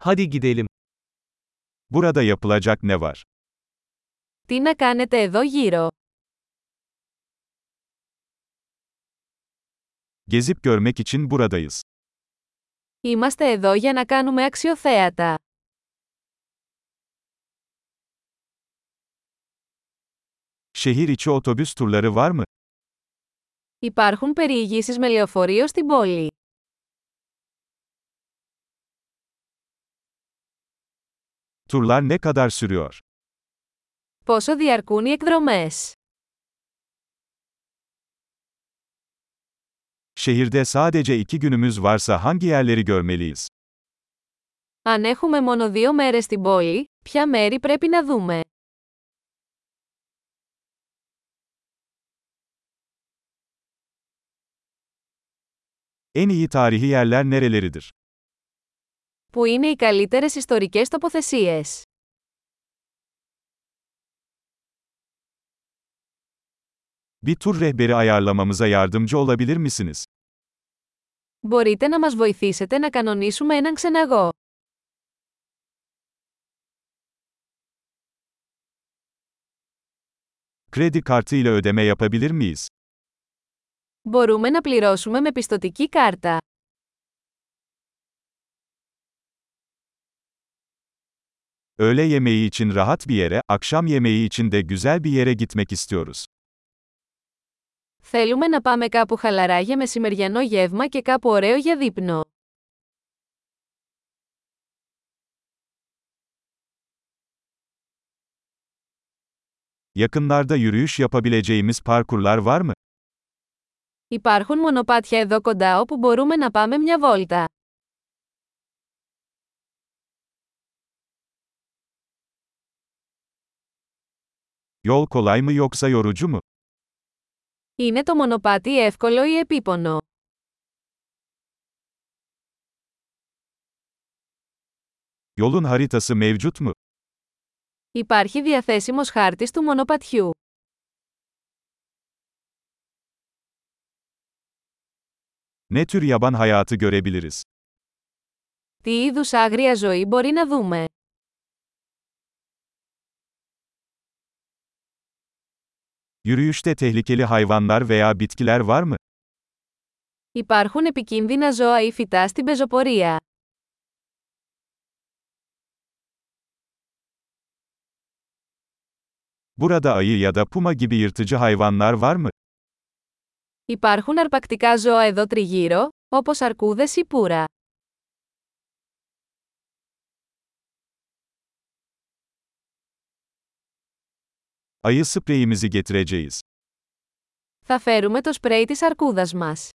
Hadi gidelim. Burada yapılacak ne var? Τι να κάνετε εδώ γύρω. Gezip görmek için buradayız. Είμαστε εδώ για να κάνουμε αξιοθέατα. Şehir içi otobüs turları var mı? Υπάρχουν περιηγήσεις με λεωφορείο στην πόλη. Turlar ne kadar sürüyor? Πόσο διαρκούν οι εκδρομές. Şehirde sadece iki günümüz varsa hangi yerleri görmeliyiz? Αν έχουμε μόνο δύο μέρες στην πόλη, ποια μέρη πρέπει να δούμε. En iyi tarihi yerler nereleridir? Πού είναι οι καλύτερες ιστορικές τοποθεσίες. Bir tur rehberi ayarlamamıza yardımcı olabilir misiniz? Μπορείτε να μας βοηθήσετε να κανονίσουμε έναν ξεναγό. Kredi kartı ile ödeme yapabilir miyiz? Μπορούμε να πληρώσουμε με πιστοτική κάρτα. Öğle yemeği için rahat bir yere, akşam yemeği için de güzel bir yere gitmek istiyoruz. Θέλουμε να πάμε κάπου χαλαρά για μεσημεριανό γεύμα και κάπου ωραίο για δείπνο. Yakınlarda yürüyüş yapabileceğimiz parkurlar var mı? Υπάρχουν μονοπάτια εδώ κοντά όπου μπορούμε να πάμε μια βόλτα. Yol kolay mı yoksa yorucu mu? Είναι το μονοπάτι εύκολο ή επίπονο; Yolun haritası mevcut mu? Υπάρχει διαθέσιμος χάρτης του μονοπατιού. Ne tür yaban hayatı görebiliriz? Τι είδους άγρια ζωή μπορεί να δούμε; Yürüyüşte tehlikeli hayvanlar veya bitkiler var mı? Υπάρχουν επικίνδυνα ζώα ή φυτά στην πεζοπορία. Burada ayı ya da puma gibi yırtıcı hayvanlar var mı? Υπάρχουν αρπακτικά ζώα εδώ τριγύρω, όπως αρκούδες ή πουρα. Ayı spreyimizi getireceğiz. Θα φέρουμε το σπρέι της αρκούδας μας.